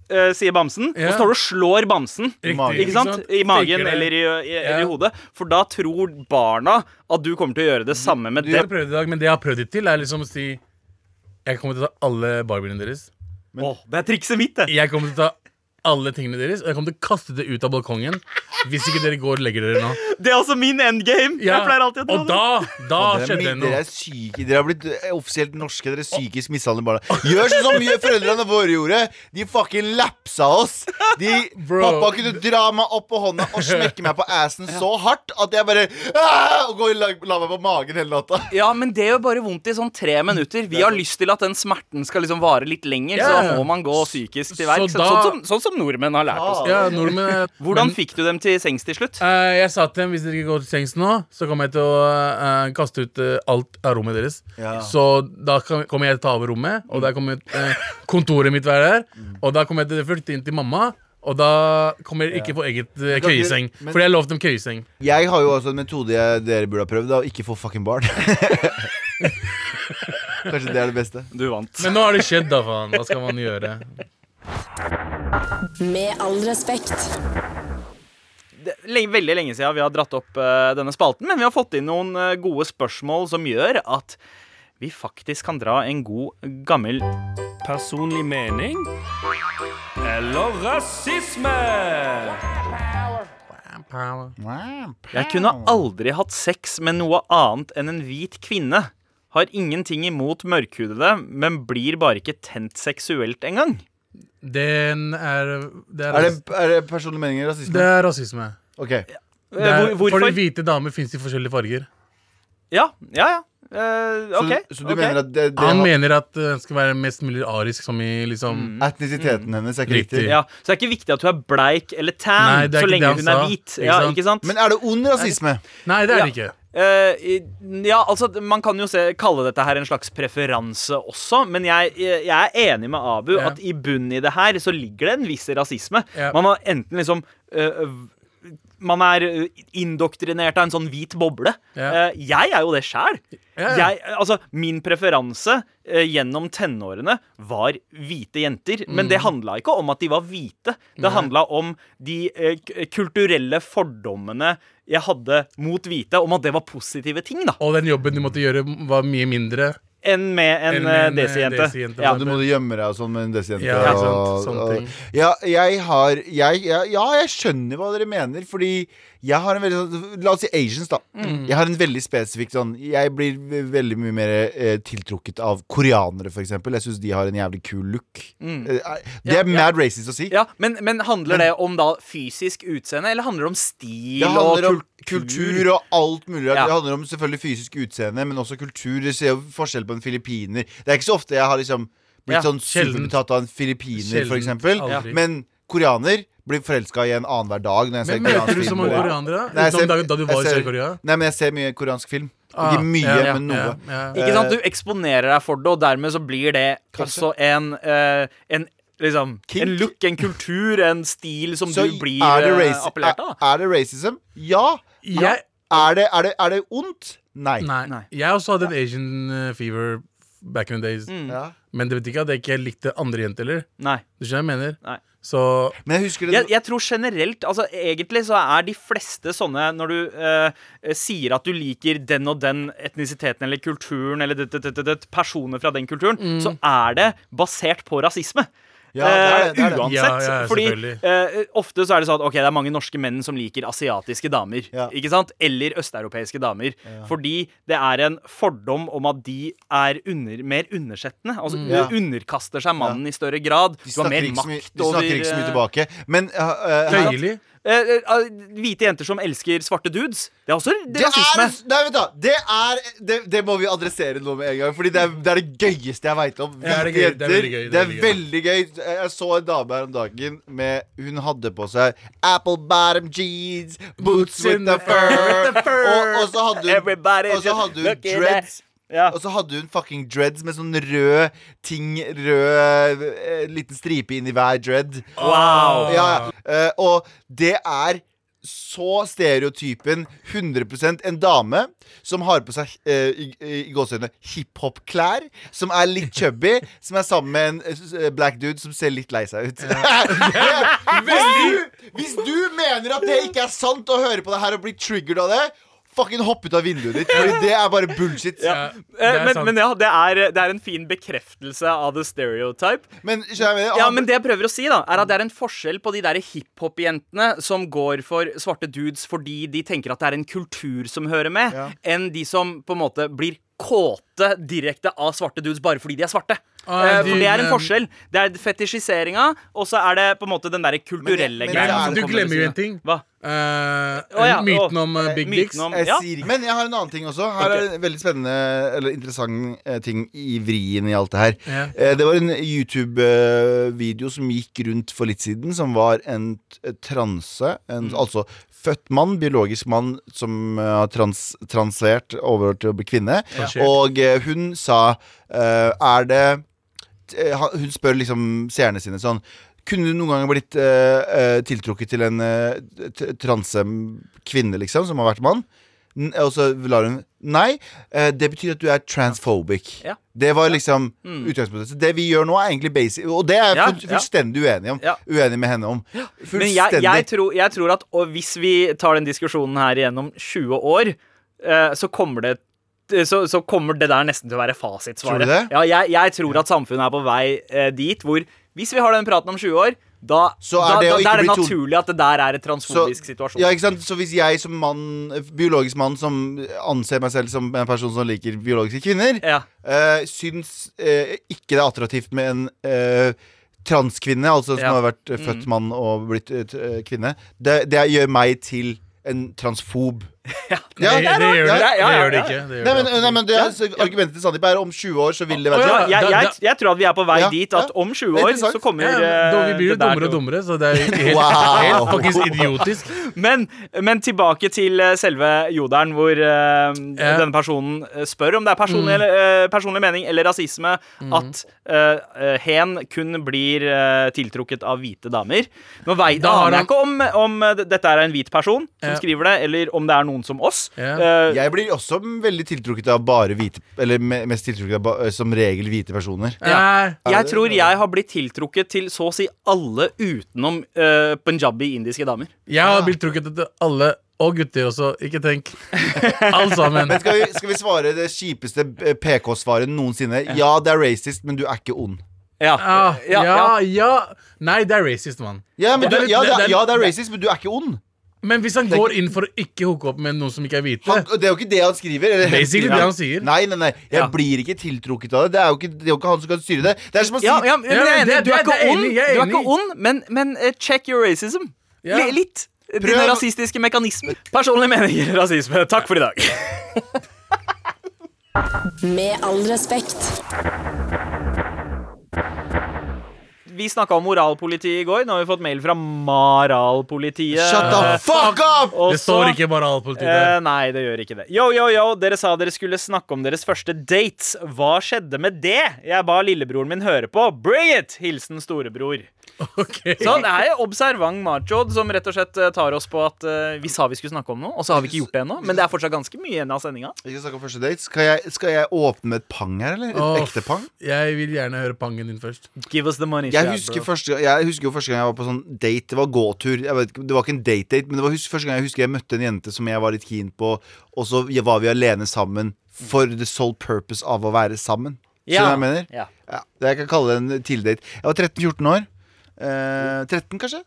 Speaker 2: Uh, sier bamsen.
Speaker 4: Ja.
Speaker 2: Og så står du og slår bamsen.
Speaker 4: Riktig,
Speaker 2: Ikke sant? I magen eller i, i, eller i hodet. For da tror barna at du kommer til å gjøre det samme med
Speaker 4: Du har
Speaker 2: dem.
Speaker 4: prøvd i dag, men det jeg har prøvd det til, er liksom å si Jeg kommer til å ta alle barbiene deres.
Speaker 2: Åh, det er trikset mitt, det.
Speaker 4: Jeg kommer til å ta alle tingene deres, og jeg kommer til å kaste det ut av balkongen. Hvis ikke dere går og legger dere nå.
Speaker 2: Det er altså min endgame. Jeg pleier alltid å dra
Speaker 4: og da, da
Speaker 3: Dere er,
Speaker 4: skjedde det
Speaker 3: mi- dere
Speaker 4: noe.
Speaker 3: er syke. Dere har blitt eh, offisielt norske. Dere er psykisk mishandlede barna. Gjør sånn som mye foreldrene våre gjorde. De fucking lapsa oss. De,
Speaker 4: Bro.
Speaker 3: pappa kunne dra meg opp på hånda og smekke meg på assen så hardt at jeg bare «Ah!» Og gå og la, la meg på magen hele natta.
Speaker 2: Ja, men det gjør bare vondt i sånn tre minutter. Vi har lyst til at den smerten skal liksom vare litt lenger,
Speaker 4: Ja.
Speaker 2: så da må man gå psykisk til
Speaker 4: Så
Speaker 2: verks.
Speaker 4: da-
Speaker 2: Sånn, som, sånn som nordmenn har lært oss.
Speaker 4: Ja, nordmenn
Speaker 2: Hvordan fikk du dem til sengs til slutt?
Speaker 4: Eh, jeg sa til dem hvis dere ikke går til sengs nå, så kommer jeg til å eh, kaste ut eh, alt av rommet deres.
Speaker 3: Ja.
Speaker 4: Så da kan- kommer jeg til å ta over rommet, og der kommer eh, kontoret mitt være der. Og da kommer jeg til å flytte inn til mamma, Og da kommer jeg ikke få eget eh,
Speaker 3: kan ikke-
Speaker 4: køyeseng.
Speaker 3: men-
Speaker 4: Fordi jeg lovte dem køyeseng.
Speaker 3: Jeg har jo også en metode jeg, dere burde ha prøvd. Da, å ikke få fucking barn. Kanskje det er det beste.
Speaker 2: Du vant.
Speaker 4: Men nå har det skjedd, da, faen. Hva skal man gjøre?
Speaker 1: Med all respekt.
Speaker 2: det er lenge, veldig lenge siden vi har dratt opp eh, denne spalten, men vi har fått inn noen eh, gode spørsmål som gjør at vi faktisk kan dra en god, gammel
Speaker 5: Personlig mening eller rasisme?
Speaker 2: Jeg kunne aldri hatt sex med noe annet enn en hvit kvinne. Har ingenting imot mørkhudede, men blir bare ikke tent seksuelt engang.
Speaker 4: Den er Det er,
Speaker 3: Er det, er det personlige meninger? Rasisme?
Speaker 4: det er rasisme.
Speaker 3: Ok.
Speaker 4: Det er,
Speaker 2: hvor- hvorfor?
Speaker 4: Fordi hvite damer fins i forskjellige farger.
Speaker 2: Ja, ja, ja. Eh,
Speaker 3: Så, så du
Speaker 2: ok.
Speaker 3: mener at det, det
Speaker 4: Han
Speaker 3: har-
Speaker 4: mener at uh, den skal være mest mulig arisk, som i liksom
Speaker 3: etnisiteten hennes er ikke
Speaker 4: Riktig.
Speaker 3: riktig?
Speaker 2: ja, Så det er ikke viktig at hun er bleik eller tan,
Speaker 4: Nei,
Speaker 2: så lenge hun er hvit.
Speaker 4: Ikke
Speaker 2: Ja, ikke sant?
Speaker 3: Men er det ond rasisme?
Speaker 4: Nei, det er
Speaker 2: Ja.
Speaker 4: det ikke.
Speaker 2: Uh, ja, altså Man kan jo se, kalle dette her en slags preferanse også, men jeg, jeg er enig med Abu
Speaker 4: yeah.
Speaker 2: at i bunnen i det her så ligger det en viss rasisme.
Speaker 4: Yeah.
Speaker 2: Man har enten liksom eh, v- Man er eh, indoktrinert av en sånn hvit boble. Eh, jeg er jo det sjæl.
Speaker 4: Ja.
Speaker 2: Altså, min preferanse eh, gjennom tenårene var hvite jenter. Men
Speaker 4: Mm.
Speaker 2: det handla ikke om at de var hvite. Det handla om de eh, kulturelle fordommene jeg hadde mot hvite, om at det var positive ting, da.
Speaker 4: Og den jobben du måtte gjøre, var mye mindre.
Speaker 2: Enn med en,
Speaker 4: med en, Desi-jente.
Speaker 2: desijente.
Speaker 4: desijente.
Speaker 2: Ja.
Speaker 3: Du må gjemme deg og sånn med en desijente.
Speaker 4: Ja,
Speaker 3: og-
Speaker 4: ikke
Speaker 3: og-
Speaker 4: ting.
Speaker 3: Ja, jeg har jeg, ja, ja, jeg skjønner hva dere mener, fordi jeg har en veldig sånn La oss si Asians, da.
Speaker 4: Mm.
Speaker 3: Jeg har en veldig spesifikk sånn Jeg blir veldig mye mer eh, tiltrukket av koreanere, eksempel. Jeg syns de har en jævlig kul look. Mm. Det er.
Speaker 2: Ja,
Speaker 3: mad racist å si.
Speaker 2: Ja, men, men handler det om da fysisk utseende, eller handler det om stil
Speaker 3: Det
Speaker 2: og
Speaker 3: om kultur og alt mulig.
Speaker 2: Ja.
Speaker 3: Det handler om selvfølgelig fysisk utseende, men også kultur. Du ser jo forskjell på en filippiner. Det er ikke så ofte jeg har liksom blitt
Speaker 2: Ja,
Speaker 3: sånn superbetatt av en filippiner, eksempel. Men koreaner blir forelska i en annenhver dag. Når jeg ser
Speaker 4: Men møter du så mange koreanere? da?
Speaker 3: Nei, jeg ser-
Speaker 4: da, da du var
Speaker 3: jeg
Speaker 4: i Sør-Korea?
Speaker 3: Nei, men jeg ser mye koreansk film.
Speaker 4: Ah,
Speaker 3: ikke mye,
Speaker 4: ja,
Speaker 3: men noe.
Speaker 4: ja, ja.
Speaker 2: Ikke sant? Du eksponerer deg for det, og dermed så blir det også en, uh, en Liksom,
Speaker 3: Kink.
Speaker 2: en look, en kultur, en stil som
Speaker 3: Så
Speaker 2: du blir
Speaker 3: er det,
Speaker 2: eh, appellert
Speaker 3: er,
Speaker 2: av.
Speaker 3: er det racism? Ja.
Speaker 4: Jeg,
Speaker 3: Er det, er det, er det ondt? Nei.
Speaker 4: nei.
Speaker 2: Nei.
Speaker 4: Jeg også hadde en Asian eh, fever back in the days.
Speaker 2: Mm.
Speaker 3: Ja.
Speaker 4: Men det betyr ikke at jeg ikke likte andre jenter heller.
Speaker 2: Nei.
Speaker 4: Du skjønner hva jeg mener?
Speaker 2: Nei.
Speaker 4: Så
Speaker 3: Men jeg husker det
Speaker 2: Jeg, jeg tror generelt Altså Egentlig så er de fleste sånne Når du eh, sier at du liker den og den etnisiteten eller kulturen eller det, det, det, personer fra den kulturen, så er det basert på rasisme.
Speaker 3: Ja, det er det, det er det.
Speaker 2: Eh, uansett.
Speaker 4: Ja, ja,
Speaker 2: fordi eh, ofte så er det sånn at Ok, det er mange norske menn som liker asiatiske damer.
Speaker 3: Ja.
Speaker 2: Ikke sant? Eller østeuropeiske damer. Fordi det er en fordom om at de er under, mer undersettende. Altså
Speaker 3: Mm. Ja.
Speaker 2: underkaster seg mannen i større grad.
Speaker 3: De
Speaker 2: Du har mer
Speaker 3: ikke så, mye,
Speaker 2: makt
Speaker 3: de snakker ikke så mye
Speaker 2: eh,
Speaker 3: tilbake. Men uh, uh,
Speaker 2: Eh, eh, eh, hvite jenter som elsker svarte dudes. Det er også
Speaker 3: det er,
Speaker 2: rasisme.
Speaker 3: nei, vent da Det er det, det må vi adressere nå med en gang. Fordi det er det, er det gøyeste jeg veit om.
Speaker 4: Ja, det er gøy, det er gøy,
Speaker 3: Det er veldig gøy. Jeg så en dame her om dagen med Hun hadde på seg apple bottom jeans, boots with the fur, og, og så hadde hun, og så hadde hun dreads.
Speaker 2: Ja.
Speaker 3: Og så hadde hun fucking dreads med sånn rød ting Rød eh, liten stripe inni hver dread.
Speaker 2: Wow.
Speaker 3: Ja, ja. Eh, og det er så stereotypen 100% en dame som har på seg eh, i, i gåsehudene hiphop-klær, som er litt chubby, som er sammen med en eh, black dude som ser litt lei seg ut. hvis, du, hvis du mener at det ikke er sant å høre på det her og bli triggered av det, fucking hopp ut av vinduet ditt, Fordi det er bare bullshit.
Speaker 4: Ja, det
Speaker 2: Eh,
Speaker 4: er
Speaker 2: men, men ja, det er, det er en fin bekreftelse av the stereotype.
Speaker 3: Men, jeg,
Speaker 2: Ja, men det jeg prøver å si, da er at det er en forskjell på de der hiphop-jentene som går for svarte dudes fordi de tenker at det er en kultur som hører med,
Speaker 3: Ja.
Speaker 2: enn de som på en måte blir kåte direkte av svarte dudes bare fordi de er svarte.
Speaker 4: Ah,
Speaker 2: Eh,
Speaker 4: de-
Speaker 2: for det er en forskjell. Det er fetisjiseringa, og så er det på en måte den derre kulturelle
Speaker 3: Men- men-
Speaker 2: greia.
Speaker 4: Du glemmer jo en ting.
Speaker 2: Hva?
Speaker 4: Uh,
Speaker 2: oh, ja,
Speaker 4: myten om uh, Big Dicks.
Speaker 2: om- Ja.
Speaker 3: Men jeg har en annen ting også. Her
Speaker 2: okay.
Speaker 3: er en veldig spennende Eller interessant uh, ting i vrien i alt det her.
Speaker 4: Ja.
Speaker 3: Eh, det var en YouTube-video som gikk rundt for litt siden, som var en transe. En, Altså født mann, biologisk mann, som har trans, transert over til å bli kvinne.
Speaker 4: Ja.
Speaker 3: Og hun sa eh, Er det Hun spør liksom seerne sine sånn kunne du noen gang blitt uh, uh, tiltrukket til en uh, transe kvinne, liksom, som har vært mann? N og så lar hun Nei, eh, det betyr at du er transphobic.
Speaker 2: Ja.
Speaker 3: Det var liksom utgangspunktet. Så det vi gjør nå, er egentlig basic Og det er jeg
Speaker 2: Ja,
Speaker 3: full-
Speaker 2: ja.
Speaker 3: fullstendig uenig om. Uenig med henne om.
Speaker 2: Men jeg, jeg, tror, jeg tror at hvis vi tar den diskusjonen her gjennom 20 år, eh, så kommer det så, så kommer det der nesten til å være fasitsvaret.
Speaker 3: Tror du det?
Speaker 2: Ja, jeg, jeg tror at samfunnet er på vei eh, dit hvor hvis vi har den praten om 20 år, da,
Speaker 3: Så er det
Speaker 2: da, da er det naturlig at det der er en transfobisk situasjon.
Speaker 3: Ja, ikke sant? Så hvis jeg som mann, biologisk mann som anser meg selv som en person som liker biologiske kvinner,
Speaker 2: Ja.
Speaker 3: eh, syns eh, ikke det er attraktivt med en eh, transkvinne, altså som
Speaker 2: Ja.
Speaker 3: har vært eh, født mann og blitt eh, eh, kvinne, det, det gjør meg til en transfob.
Speaker 4: Det,
Speaker 3: Ja,
Speaker 4: det, gjør det,
Speaker 2: Ja, ja,
Speaker 4: det gjør det ikke. Det gjør
Speaker 3: Nei, men, nei, men det er, Argumentet til Sandeep er om 20 år så vil det være
Speaker 4: ja.
Speaker 3: sånn.
Speaker 2: jeg, jeg, jeg tror at vi er på vei
Speaker 3: Ja,
Speaker 2: dit at om 20
Speaker 3: er
Speaker 2: år så kommer
Speaker 4: Ja,
Speaker 2: eh,
Speaker 4: da, vi blir jo
Speaker 2: det
Speaker 4: dummere og dummere, så det er helt,
Speaker 3: Wow.
Speaker 4: helt fuckings idiotisk.
Speaker 2: Men, men tilbake til eh, selve jodelen, hvor eh, denne personen spør om det er personlig, eller, uh, personlig mening eller rasisme at eh, eh, hen kun blir tiltrukket av hvite damer. Nå vet,
Speaker 4: Da han-
Speaker 2: jeg ikke om, om dette er en hvit person som
Speaker 4: Ja.
Speaker 2: skriver det, eller om det er noen som oss.
Speaker 4: Ja.
Speaker 2: Eh,
Speaker 3: Jeg blir også veldig tiltrukket av bare hvite Eller mest tiltrukket av eh, som regel hvite personer.
Speaker 4: Ja.
Speaker 2: jeg tror jeg har blitt tiltrukket til så å si alle utenom uh, punjabi-indiske damer.
Speaker 4: Jeg har blitt trukket til alle, og gutter også. Ikke tenk. Alle sammen.
Speaker 3: Men skal vi, skal vi svare det kjipeste eh, PK-svaret noensinne? Ja, det er racist, men du er ikke ond.
Speaker 2: Ja,
Speaker 4: Ah,
Speaker 2: ja,
Speaker 4: ja,
Speaker 2: ja.
Speaker 4: ja. Nei, det er racist, mann.
Speaker 3: Ja, ja, det er racist, men du er ikke ond.
Speaker 4: Men hvis han går inn for å ikke hooke opp med noen som ikke er hvite
Speaker 3: Han, det er jo ikke det han skriver. Eller,
Speaker 4: Basically det han sier.
Speaker 3: Nei, nei, nei. Jeg
Speaker 2: Ja.
Speaker 3: blir ikke tiltrukket av det. Det er jo ikke, det er jo ikke han som kan styre det. Det er som å si
Speaker 2: Ja, ja, men jeg er enig.
Speaker 4: det-
Speaker 2: Du er ikke ond, du er ikke ond men, men eh, check your racism.
Speaker 4: Ja.
Speaker 2: Li- Litt. Dine rasistiske mekanismer. Personlige meninger, rasisme. Takk for i dag.
Speaker 1: Med all respekt.
Speaker 2: Vi snakka om moralpolitiet i går. Nå har vi fått mail fra Maralpolitiet.
Speaker 3: Shut the fuck up!
Speaker 2: Også,
Speaker 4: Det står ikke moralpolitiet der.
Speaker 2: Eh, nei, det gjør ikke det. Yo, yo, yo, dere sa dere skulle snakke om deres første dates. Hva skjedde med det? Jeg ba lillebroren min høre på. Bring it! Hilsen storebror.
Speaker 4: Ok.
Speaker 2: Så det er observant machod som rett og slett eh, tar oss på at uh, vi sa vi skulle snakke om noe, og så har vi ikke gjort det ennå. Men det er fortsatt ganske mye igjen av sendinga.
Speaker 3: Skal. Skal jeg, åpne med et pang her, eller? Et
Speaker 4: oh,
Speaker 3: ekte pang?
Speaker 4: Jeg vil gjerne høre pangen din først.
Speaker 2: Give us the money.
Speaker 3: Jeg husker, første, jeg husker jo første gang jeg var på sånn date. Det var gåtur. Jeg vet, det var ikke en date-date, men det var husk, første gang jeg husker jeg møtte en jente som jeg var litt keen på, og så var vi alene sammen for the sole purpose av å være sammen. Skjønner du hva jeg mener?
Speaker 2: Ja.
Speaker 3: Ja, det jeg kan kalle det en tildate. date. Jeg var 13-14 år. Eh, 13, kanskje?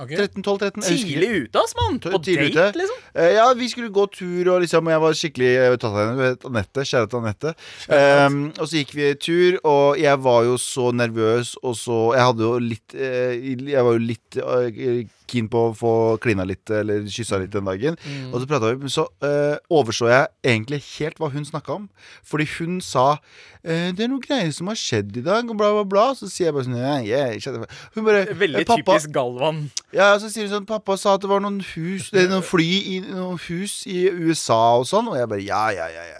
Speaker 4: Ok?
Speaker 3: 13-12-13. Tidlig husker ikke.
Speaker 2: Tidlig ute, ass, mann. På date,
Speaker 3: ute.
Speaker 2: liksom.
Speaker 3: Eh, ja, vi skulle gå tur, og liksom Jeg var skikkelig tatt av henne. Anette. Kjære til Anette. Um, og så gikk vi tur, og jeg var jo så nervøs, og så Jeg hadde jo litt eh, Jeg var jo litt eh, keen på å få klina litt, eller kyssa litt den dagen.
Speaker 2: Mm.
Speaker 3: Og så prata vi, men så uh, overså jeg egentlig helt hva hun snakka om. Fordi hun sa 'Det er noe greier som har skjedd i dag', og bla, bla, bla. Så sier jeg bare sånn «Ja, yeah. Hun bare
Speaker 2: Veldig
Speaker 3: «Eh, pappa,
Speaker 2: typisk Galvan.
Speaker 3: Ja, og så sier hun sånn Pappa sa at det var noen hus Det er noen fly i noen hus i USA og sånn Og jeg bare, ja, ja, ja, ja.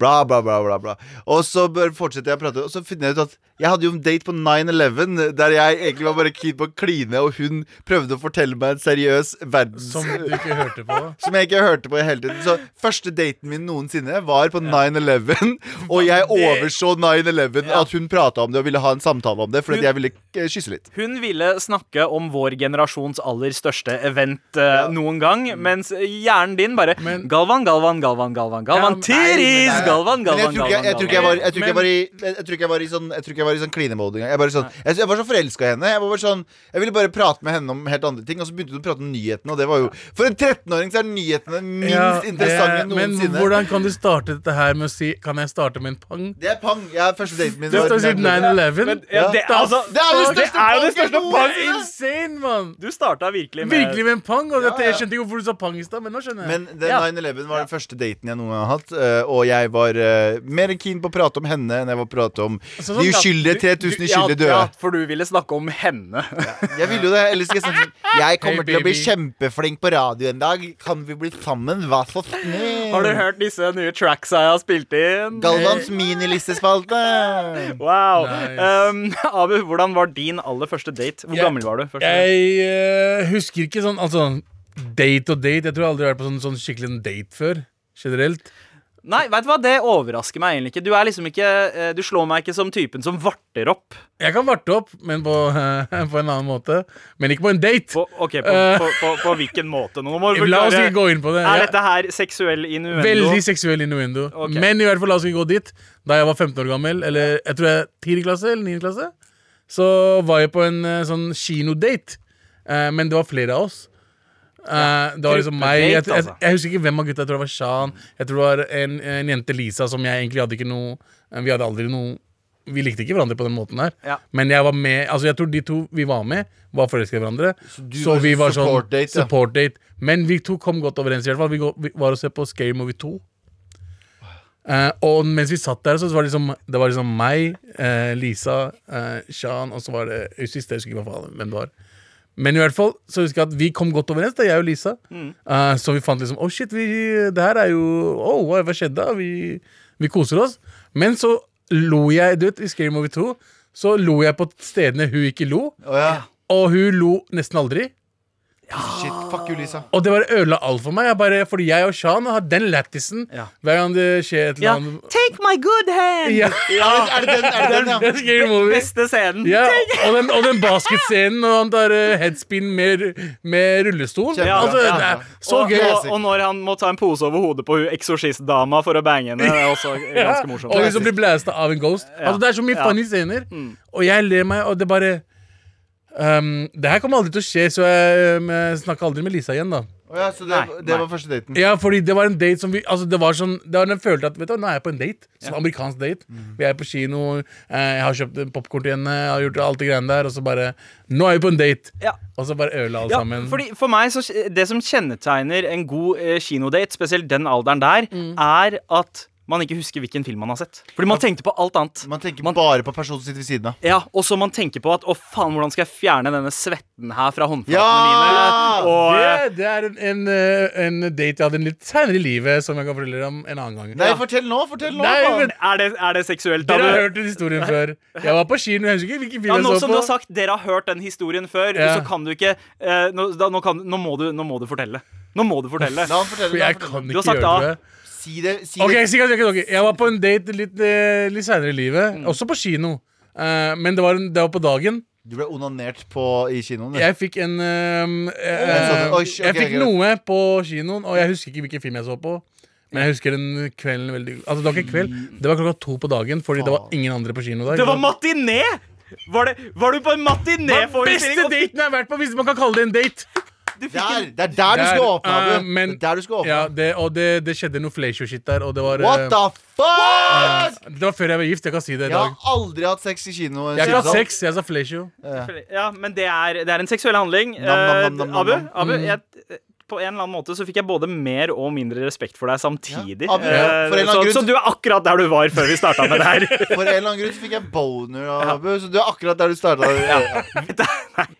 Speaker 3: Bla, bla, bla, bla, bla. Og så fortsetter jeg å prate Og så finner jeg ut at Jeg hadde jo en date på 9-11 Der jeg egentlig var bare keen på å kline Og hun prøvde å fortelle meg en seriøs verdens
Speaker 4: Som du ikke hørte på.
Speaker 3: som jeg ikke hørte på i hele tiden. Så første daten min noensinne var på 9-11 Og jeg overså 9-11
Speaker 2: Ja.
Speaker 3: At hun pratet om det og ville ha en samtale om det Fordi
Speaker 2: Hun-
Speaker 3: jeg ville kysse litt.
Speaker 2: Hun ville snakke om vår generasjons aller største event eh, noen gang, mens hjernen din bare
Speaker 4: Men-
Speaker 2: Galvan, Galvan, Galvan, Galvan, Galvan,
Speaker 4: Ja,
Speaker 2: Tiris!
Speaker 3: Nei.
Speaker 2: Galvan, Galvan,
Speaker 3: jeg tror ikke jeg, var, i, sånn Jeg tror ikke jeg var i sånn kline-mode engang. Jeg, bare sånn, jeg, jeg var så forelska i henne. Jeg, var bare sånn, jeg ville bare prate med henne om helt andre ting, og så begynte hun å prate om nyhetene, og det var jo For en 13-åring så er nyhetene minst
Speaker 4: Ja,
Speaker 3: interessante
Speaker 4: eh, Men hvordan kan du starte dette her med å si Kan jeg starte med en pang?
Speaker 3: Det er pang. Jeg, er første daten min
Speaker 4: Du står og sier 9-11.
Speaker 2: Det,
Speaker 3: Ja.
Speaker 2: altså,
Speaker 3: Det er
Speaker 2: jo det største
Speaker 3: noensinne.
Speaker 2: panget!
Speaker 4: Insane, mann!
Speaker 2: Starta virkelig med
Speaker 4: Virkelig med en pang. Og dette,
Speaker 3: Ja, ja.
Speaker 4: Jeg skjønte ikke hvorfor du sa pang i stad, men nå skjønner jeg.
Speaker 3: Men den
Speaker 2: Ja.
Speaker 3: 9-11 var den første daten jeg noen gang har hatt. eh, Og jeg var eh, mer enn keen på å prate om henne enn jeg var på å prate om
Speaker 4: Altså,
Speaker 3: de
Speaker 4: sånn-
Speaker 3: uskyldige 3000 uskyldige døde.
Speaker 2: Ja, for du ville snakke om henne.
Speaker 3: Jeg ville jo det. Ellers skal jeg snakke sånn Jeg kommer
Speaker 4: Hey,
Speaker 3: til å bli kjempeflink på radio en dag. Kan vi bli sammen? Hva så snill.
Speaker 2: Har du hørt disse nye tracksa jeg har spilt inn?
Speaker 3: Galvans minilistespalte.
Speaker 2: Wow.
Speaker 4: Nice.
Speaker 2: Um, Abu, hvordan var din aller første date? Hvor
Speaker 4: yeah.
Speaker 2: gammel var du? Første?
Speaker 4: Jeg eh, husker ikke sånn Altså, date og date. Jeg tror jeg aldri har vært på sånn, sånn skikkelig en date før. Generelt.
Speaker 2: Nei, vet du hva? Det overrasker meg egentlig ikke. Du er liksom ikke eh, Du slår meg ikke som typen som varter opp.
Speaker 4: Jeg kan varte opp, men på, på en annen måte. Men ikke på en date.
Speaker 2: På, ok, på,
Speaker 4: uh,
Speaker 2: på, hvilken måte? Nå må
Speaker 4: La oss ikke gå inn på det.
Speaker 2: Er dette her seksuell innuendo?
Speaker 4: Veldig seksuell innuendo.
Speaker 2: Okay.
Speaker 4: Men i hvert fall la oss ikke gå dit. Da jeg var 15 år gammel, eller jeg tror jeg 10. klasse eller 9. klasse, så var jeg på en eh, sånn kinodate. Eh, men det var flere av oss. Eh, det var liksom meg jeg, jeg,
Speaker 2: altså.
Speaker 4: jeg husker ikke hvem av gutta. Jeg tror det var Shan. Jeg tror det var en, en jente Lisa som jeg egentlig hadde ikke noe eh, Vi hadde aldri noe Vi likte ikke hverandre på den måten her.
Speaker 2: Ja.
Speaker 4: Men jeg var med Altså jeg tror de to vi var med, var forelska i hverandre. Så,
Speaker 3: så
Speaker 4: vi var sånn
Speaker 3: support date, ja.
Speaker 4: support date. Men vi to kom godt overens. i hvert fall Vi, går, vi var og se på Scary Movie 2. Uh, og mens vi satt der, så var det liksom, det var liksom meg, uh, Lisa, uh, Shan, og så var det husker jeg husker ikke hvem det var. Men i hvert fall så husker jeg at vi kom godt overens, da, jeg og Lisa. Eh, så vi fant liksom Å, shit, vi, det her er jo oh, hva, hva skjedde? da? Vi, vi koser oss. Men så lo jeg, du vet, i Scary Movie 2, så lo jeg på stedene hun ikke lo.
Speaker 3: Oh, ja.
Speaker 4: Og hun lo nesten aldri.
Speaker 3: Shit. Fuck you, Lisa.
Speaker 4: Og det bare ødela alt for meg. Jeg bare, fordi jeg og Shan har den lættisen
Speaker 2: Ja.
Speaker 4: hver gang det skjer et eller
Speaker 2: Ja.
Speaker 4: annet.
Speaker 2: Take my good hand!
Speaker 4: Ja.
Speaker 3: Er det den, er det den, ja?
Speaker 4: Det er scary movie.
Speaker 2: Beste scenen.
Speaker 4: Ja, og den, og den basketscenen og han tar eh, headspin med, med rullestol.
Speaker 3: Kjempebra.
Speaker 4: altså,
Speaker 3: Ja.
Speaker 4: det er så
Speaker 2: og,
Speaker 4: gøy.
Speaker 2: og, og når han må ta en pose over hodet på hun eksorsistdama for å bange henne, det er også ganske morsomt.
Speaker 4: Og hun som blir blæsta av en ghost. Altså, det er så mye
Speaker 2: Ja. Mm.
Speaker 4: funny scener. Og jeg ler meg, og det bare um, Det her kommer aldri til å skje, så jeg um, snakker aldri med Lisa igjen, da.
Speaker 3: Oh, ja, så det,
Speaker 2: Nei,
Speaker 3: det
Speaker 2: nei.
Speaker 3: var første daten.
Speaker 4: Ja, fordi det var en date som vi Altså, det var sånn Det var den følte at Vet du nå er jeg på en date. Sånn amerikansk date.
Speaker 2: Mm.
Speaker 4: Vi er på kino, eh, jeg har kjøpt popkorn til henne, jeg har gjort alt det greiene der, og så bare Nå er vi på en date!
Speaker 2: Ja.
Speaker 4: Og så bare ødela alt
Speaker 2: Ja,
Speaker 4: sammen.
Speaker 2: fordi For meg, så det som kjennetegner en god eh, kinodate, spesielt den alderen der,
Speaker 4: Mm.
Speaker 2: er at man ikke husker hvilken film man har sett. Fordi man tenkte på alt annet.
Speaker 3: Man tenker
Speaker 2: Man-
Speaker 3: bare på personen som sitter ved siden av.
Speaker 2: Ja, Og så man tenker på at å faen, hvordan skal jeg fjerne denne svetten her fra håndflatene
Speaker 3: Ja!
Speaker 2: mine? Og,
Speaker 4: det, det er en, en, eh, en date jeg hadde en litt senere i livet, som jeg kan fortelle om en annen gang.
Speaker 3: Nei, fortell nå! Fortell nå!
Speaker 4: Nei, men
Speaker 2: er, det, er det seksuelt?
Speaker 4: Dere har hørt den historien før. Jeg var på kino, jeg husker ikke hvilken film
Speaker 2: ja,
Speaker 4: jeg
Speaker 2: nå som du har sagt dere har hørt den historien før,
Speaker 4: Ja.
Speaker 2: så kan du ikke eh, nå, da, nå, kan, nå, må du, nå må du fortelle. Nå må du fortelle.
Speaker 3: La han fortelle.
Speaker 4: For
Speaker 3: La
Speaker 4: jeg
Speaker 3: han fortelle.
Speaker 4: kan ikke gjøre det.
Speaker 3: Si det. Si
Speaker 4: Ok,
Speaker 3: det.
Speaker 4: sikkert, sikkert, okay. Jeg var på en date litt, eh, litt seinere i livet,
Speaker 2: Mm.
Speaker 4: også på kino. Uh, men det var, en, det var på dagen.
Speaker 3: Du ble onanert på i kinoen.
Speaker 4: Jeg fikk en
Speaker 3: uh, sånn- oi, sh-
Speaker 4: Jeg fikk noe på kinoen, og jeg husker ikke hvilken film jeg så på. Men jeg husker den kvelden veldig Altså, det var ikke kveld, det var klokka to på dagen, fordi det var ingen andre på kino da.
Speaker 2: Det var matiné! Var, det, var du på en
Speaker 4: var beste daten jeg har vært på, hvis man kan kalle det en date.
Speaker 3: Der, det er der du skal åpne,
Speaker 4: Abu.
Speaker 3: Abu.
Speaker 4: men-
Speaker 3: er der du skal åpne.
Speaker 4: Ja, det, og det, det skjedde noe fleisjo-shit der, og det var eh,
Speaker 3: What the fuck?!
Speaker 4: Det var før jeg var gift, jeg kan si det i dag.
Speaker 3: Jeg har aldri hatt sex i kino.
Speaker 4: Jeg har ikke hatt sex, jeg sa fleisjo.
Speaker 2: ja, men det er, det er en seksuell handling.
Speaker 3: Nam, nam,
Speaker 2: Eh,
Speaker 3: nam, nam, nam,
Speaker 2: Abu. Jeg, på en eller annen måte så fikk jeg både mer og mindre respekt for deg samtidig.
Speaker 3: Ja, Abu,
Speaker 2: Eh,
Speaker 3: en eller
Speaker 2: så,
Speaker 3: grunn
Speaker 2: så du er akkurat der du var før vi starta med det her.
Speaker 3: For en eller annen grunn så fikk jeg boner av Abu, så du er akkurat der du starta.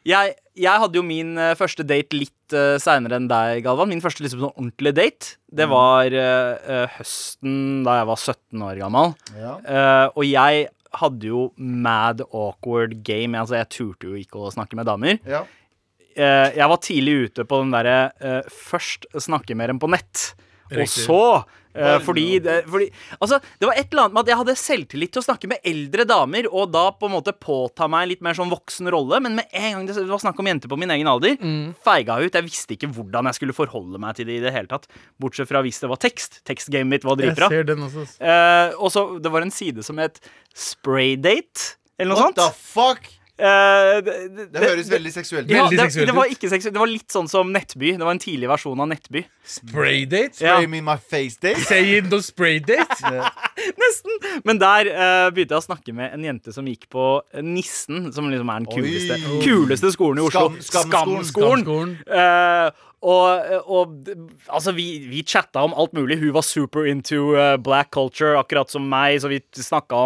Speaker 2: jeg, jeg hadde jo min eh, første date litt uh, seinere enn deg, Galvan. Min første liksom sånn ordentlige date. Det var eh, eh, høsten da jeg var 17 år gammel.
Speaker 3: Ja.
Speaker 2: Uh, og jeg hadde jo mad awkward game. Altså, jeg turte jo ikke å snakke med damer.
Speaker 3: Ja.
Speaker 2: Uh, jeg var tidlig ute på den derre eh, først snakke mer enn på nett. Og så eh, fordi, det, fordi Altså, det var et eller annet med at jeg hadde selvtillit til å snakke med eldre damer, og da på en måte påta meg litt mer sånn voksen rolle, men med en gang det var snakk om jenter på min egen alder, feiga ut. Jeg visste ikke hvordan jeg skulle forholde meg til det i det hele tatt. Bortsett fra hvis det var tekst. Tekstgamet mitt var dritbra. Eh, og så det var en side som het Spraydate, eller noe
Speaker 3: What the fuck?
Speaker 2: Eh, det, det,
Speaker 3: Det høres veldig seksuelt ut.
Speaker 2: ja, det, det var ikke seksuelt. Det var litt sånn som Nettby. Det var en tidlig versjon av Nettby.
Speaker 4: Spraydate?
Speaker 2: date?
Speaker 3: Spray me in my face date.
Speaker 4: Say it no spraydate?
Speaker 2: date? nesten! Men der uh, begynte jeg å snakke med en jente som gikk på Nissen, som liksom er den kuleste,
Speaker 3: Oi.
Speaker 2: kuleste skolen i Oslo.
Speaker 3: Skam- Skamskolen.
Speaker 2: Skamskolen. Uh, og, og altså, vi, vi chatta om alt mulig. Hun var super into uh, black culture, akkurat som meg, så vi snakka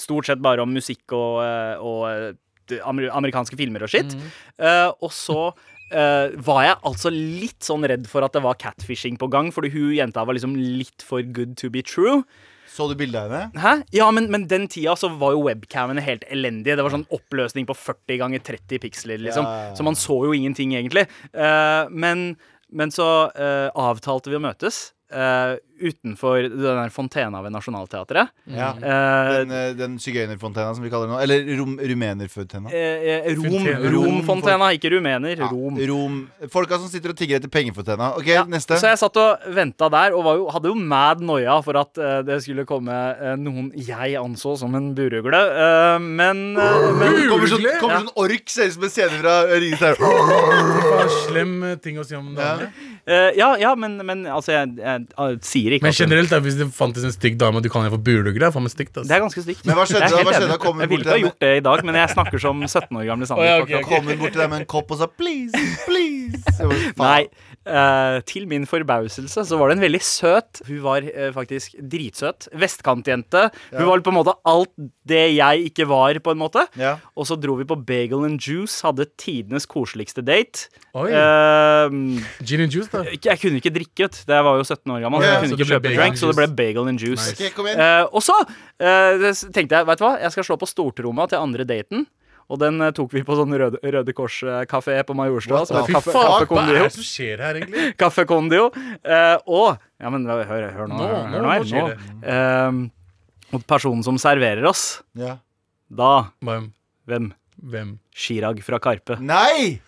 Speaker 2: stort sett bare om musikk og, og amer amerikanske filmer og shit. Uh, og så uh, var jeg altså litt sånn redd for at det var catfishing på gang, fordi hun jenta var liksom litt for good to be true.
Speaker 3: Så du bildet av henne?
Speaker 2: Hæ? Ja, men, men den tida så var jo webcamene helt elendige. Det var sånn oppløsning på 40 ganger 30 piksler, liksom.
Speaker 3: Ja, ja, ja.
Speaker 2: Så man så jo ingenting, egentlig. Uh, men, men så eh, avtalte vi å møtes eh, utenfor den der fontena ved Nationaltheatret.
Speaker 3: Ja.
Speaker 2: Eh,
Speaker 3: Den, eh, den sigøynerfontena, som vi kaller det nå. Eller rom, rumenerfontena.
Speaker 2: eh, eh, Rom,
Speaker 4: Fontena.
Speaker 2: Romfontena, ikke rumener.
Speaker 3: Ja,
Speaker 2: Rom.
Speaker 3: Rom. Folka som sitter og tigger etter pengefontena. OK,
Speaker 2: Ja,
Speaker 3: neste.
Speaker 2: Så jeg satt og venta der, og var jo, hadde jo mad noia for at uh, det skulle komme uh, noen jeg anså som en burugle. Uh, men, men
Speaker 3: Kommer sånn, kommer
Speaker 2: Ja.
Speaker 3: sånn ork, ser ut som en scene fra Ringenes herre.
Speaker 4: Slem ting å si om
Speaker 2: eh, Ja, ja, men, men altså, jeg, jeg, jeg sier ikke
Speaker 4: Men
Speaker 2: at
Speaker 4: generelt, da, hvis det fantes en stygg dame og du kan henne for Det er faen meg stygt. ass.
Speaker 2: Det er ganske stygt.
Speaker 3: Men hva skjedde
Speaker 2: Jeg er
Speaker 3: da?
Speaker 2: helt
Speaker 3: Hva skjedde
Speaker 2: enig.
Speaker 3: da? Kom hun
Speaker 2: Jeg
Speaker 3: bort
Speaker 2: ville
Speaker 3: til
Speaker 2: ikke ha
Speaker 3: deg med-
Speaker 2: gjort det i dag, men jeg snakker som 17 år gamle Sander.
Speaker 4: Å, ja, ok, ok.
Speaker 3: Kom hun bort til deg med en kopp og sa 'please, please'? Så, faen.
Speaker 2: Nei. Eh, til min forbauselse så var det en veldig søt Hun var uh, faktisk dritsøt. Vestkantjente. Hun var på en måte alt det jeg ikke var, på en måte.
Speaker 3: Ja.
Speaker 2: Og så dro vi på Bagel and Juice, hadde tidenes koseligste date.
Speaker 4: Oi.
Speaker 2: Uh,
Speaker 4: Gin and juice, da.
Speaker 2: jeg kunne ikke drikke, vet du. Jeg var jo 17 år gammel.
Speaker 3: Ja,
Speaker 2: så jeg kunne ikke kjøpe
Speaker 4: and
Speaker 2: så det ble bagel and juice.
Speaker 4: Nice.
Speaker 3: Okay.
Speaker 2: Eh, og så eh, tenkte jeg, veit du hva, jeg skal slå på stortromma til andre daten. Og den eh, tok vi på sånn Røde, Røde Kors-kafé på Majorstua.
Speaker 3: The
Speaker 4: Fy
Speaker 2: kaffe,
Speaker 4: faen, hva er det som skjer her, egentlig?
Speaker 2: Kaffekondio. Eh, og Ja, men hør, hør nå.
Speaker 4: Nå,
Speaker 2: hør
Speaker 4: nå,
Speaker 2: her,
Speaker 4: nå.
Speaker 2: Eh, og personen som serverer oss,
Speaker 3: Ja.
Speaker 2: da
Speaker 4: Hvem?
Speaker 2: Hvem?
Speaker 4: Hvem?
Speaker 2: Chirag fra Karpe.
Speaker 3: Nei!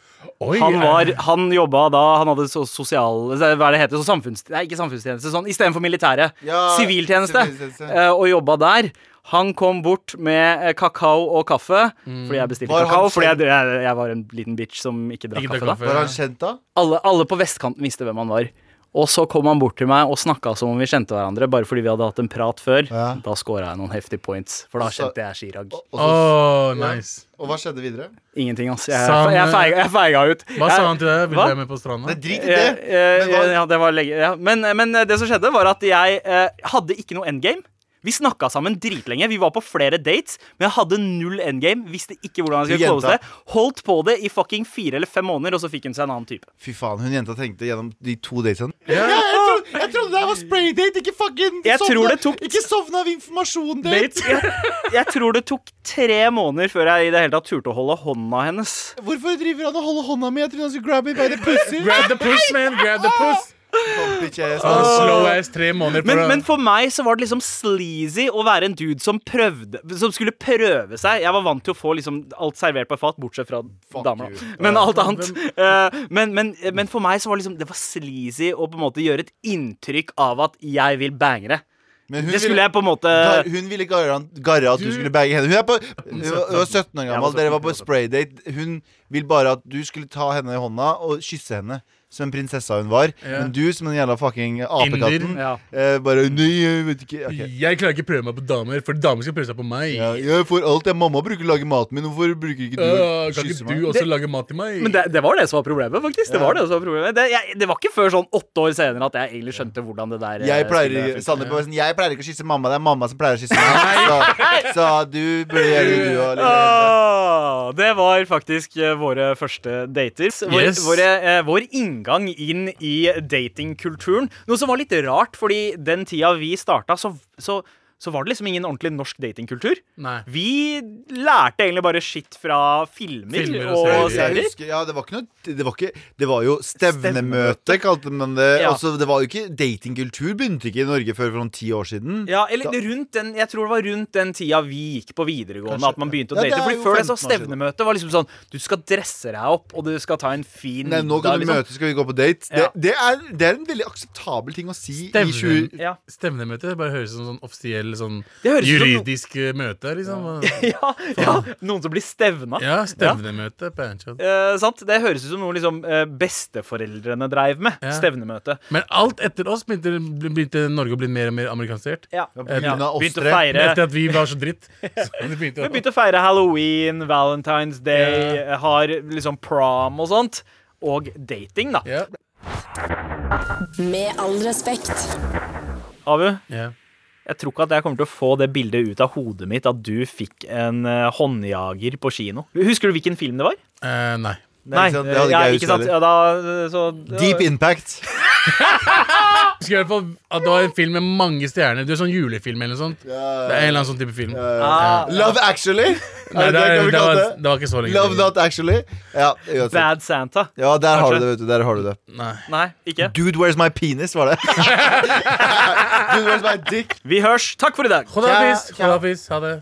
Speaker 4: Oi,
Speaker 2: Han, var, han jobba da Han hadde så sosial Hva er det heter? Så samfunns... Nei, ikke samfunnstjeneste. Sånn istedenfor militæret.
Speaker 3: Ja,
Speaker 2: Siviltjeneste.
Speaker 3: siviltjeneste.
Speaker 2: eh, og jobba der. Han kom bort med eh, kakao og kaffe. Fordi jeg bestilte
Speaker 3: Var
Speaker 2: kakao. Fordi jeg, jeg, jeg var en liten bitch som ikke drakk
Speaker 4: kaffe,
Speaker 2: kaffe. da.
Speaker 3: Var han kjent da?
Speaker 2: alle, alle på vestkanten visste hvem han var. Og så kom han bort til meg og snakka som om vi kjente hverandre, bare fordi vi hadde hatt en prat før.
Speaker 3: Ja.
Speaker 2: Da scora jeg noen heftige points, for da kjente jeg Chirag.
Speaker 3: Og, så,
Speaker 4: nice.
Speaker 3: Ja. og hva skjedde videre?
Speaker 2: Ingenting, ass. Jeg, jeg, feiga, jeg feiga ut.
Speaker 4: Hva
Speaker 2: jeg,
Speaker 4: sa han til deg? Vil du være med på stranda?
Speaker 3: Det drit i
Speaker 2: Eh,
Speaker 3: det.
Speaker 2: eh,
Speaker 3: Men
Speaker 2: ja, det var lenge, ja. men, men det som skjedde, var at jeg eh, hadde ikke noe endgame. Vi snakka sammen dritlenge. Vi var på flere dates, men jeg hadde null endgame. Visste ikke hvordan jeg skulle close det. Holdt på det i fucking fire eller fem måneder, og så fikk hun seg en annen type.
Speaker 3: Fy faen, hun jenta tenkte gjennom de to datene.
Speaker 4: Ja.
Speaker 3: jeg, trodde, jeg trodde det var spraydate, ikke fucking
Speaker 2: Jeg tror tok-
Speaker 3: Ikke sovna av informasjon-date.
Speaker 2: Jeg, jeg tror det tok tre måneder før jeg i det hele tatt turte å holde hånda hennes.
Speaker 3: Hvorfor driver han og holder hånda mi? Jeg trodde han skulle grab me by the pussy.
Speaker 4: Grab the puss, man! Grab the puss! Sånn
Speaker 3: sånn.
Speaker 4: slow ass tre måneder
Speaker 2: Men, men for meg så var det liksom sleazy å være en dude som prøvde Som skulle prøve seg. Jeg var vant til å få liksom alt servert på et fat, bortsett fra damer. da. Men alt annet. Eh, men, men, men for meg så var det liksom Det var sleazy å på en måte gjøre et inntrykk av at jeg vil bange det.
Speaker 3: Men hun
Speaker 2: Det skulle
Speaker 3: ville-
Speaker 2: jeg på en måte
Speaker 3: Gar, hun ville garre at du,
Speaker 4: Du-
Speaker 3: skulle bange henne. Hun er på Hun var hun var 17 år gammel,
Speaker 2: var
Speaker 3: dere var på spraydate. Hun vil bare at du skulle ta henne i hånda og kysse henne. Som en prinsessa hun var.
Speaker 4: Ja.
Speaker 3: Men du som en jævla fucking apekatten
Speaker 2: Ja.
Speaker 3: eh, bare Nei, jeg vet ikke. okay.
Speaker 4: Jeg klarer ikke å prøve meg på damer, for damer skal prøve seg på meg.
Speaker 3: Ja, jeg får alt jeg Mamma bruker å lage maten min. Hvorfor bruker ikke du
Speaker 4: Øh, kan
Speaker 3: ikke
Speaker 4: ikke
Speaker 3: meg?
Speaker 4: du også lage mat til meg?
Speaker 2: Men det, det var det som var problemet, faktisk. Det
Speaker 3: Ja.
Speaker 2: var det som var problemet det, jeg, det var ikke før sånn åtte år senere at jeg egentlig skjønte hvordan det der eh,
Speaker 3: Jeg pleier,
Speaker 2: funke.
Speaker 3: Sånn, jeg pleier ikke å kysse mamma. Det er mamma som pleier å kysse meg. Så, så du burde gjøre det, du òg.
Speaker 2: Det var faktisk eh, våre første dater. Vår,
Speaker 4: Yes.
Speaker 2: våre, eh, vår inngang inn i datingkulturen. Noe som var litt rart, fordi den tida vi starta, så, så, så var det liksom ingen ordentlig norsk datingkultur. Vi lærte egentlig bare shit fra filmer,
Speaker 4: Filmer og
Speaker 2: og
Speaker 4: serier.
Speaker 2: Serier.
Speaker 3: husker, ja, det var ikke noe Det var, ikke, det var jo stevnemøte, kalte man det.
Speaker 2: Ja.
Speaker 3: Også, det var jo ikke Datingkultur begynte ikke i Norge før for noen ti år siden.
Speaker 2: Ja, eller rundt den, Jeg tror det var rundt den tida vi gikk på videregående
Speaker 3: Kanskje.
Speaker 2: at man begynte å
Speaker 3: Ja, det
Speaker 2: date. Fordi Før det så
Speaker 3: 15 år siden.
Speaker 2: stevnemøte var liksom sånn Du skal dresse deg opp, og du skal ta en fin
Speaker 3: Nei, nå kan du
Speaker 2: liksom.
Speaker 3: møte, skal vi gå på date. Det,
Speaker 2: Ja.
Speaker 3: det, er, det er en veldig akseptabel ting å si i
Speaker 4: Stevne.
Speaker 3: 20...
Speaker 2: Ja.
Speaker 4: Stevnemøte bare høres ut som sånn offisiell offisiell sånn
Speaker 2: som no-
Speaker 4: juridisk eh, møte, liksom.
Speaker 2: ja, ja, Noen som blir stevna.
Speaker 4: Ja, stevnemøte på Anchod.
Speaker 2: Eh, sant? Det høres ut som noe liksom, eh, besteforeldrene dreiv med.
Speaker 4: Ja.
Speaker 2: Stevnemøte.
Speaker 4: Men alt etter oss begynte, begynte Norge å bli mer og mer amerikanisert.
Speaker 2: Ja.
Speaker 3: på grunn
Speaker 2: Begynte å feire
Speaker 4: Etter at vi var så dritt. Så begynte
Speaker 2: Vi begynte å feire halloween, Valentine's Day, har liksom prom og sånt. Og dating, da.
Speaker 4: ja.
Speaker 1: Med all respekt.
Speaker 2: Abu,
Speaker 4: Ja.
Speaker 2: Jeg tror ikke at jeg kommer til å få det bildet ut av hodet mitt at du fikk en uh, håndjager på kino. Husker du hvilken film det var?
Speaker 4: Eh, nei.
Speaker 3: Nei, hadde ikke jeg
Speaker 2: ikke sant? Ja, da, så,
Speaker 3: Deep Impact.
Speaker 4: Jeg husker i hvert fall at det var en film med mange stjerner. Det er sånn julefilm eller noe sånt. Det er en eller annen sånn type film.
Speaker 2: Ah,
Speaker 3: Love Actually.
Speaker 4: Nei, det,
Speaker 3: er, det
Speaker 4: det, var, det var ikke så lenge
Speaker 3: Love. Not Actually. Ja.
Speaker 2: Bad Santa.
Speaker 3: ja der har du det. vet du Der har du det
Speaker 4: Nei.
Speaker 2: Nei, ikke.
Speaker 3: Dude, where's my penis, var det. Dude, where's my dick.
Speaker 2: Vi hørs. Takk for i dag.
Speaker 4: Ha det.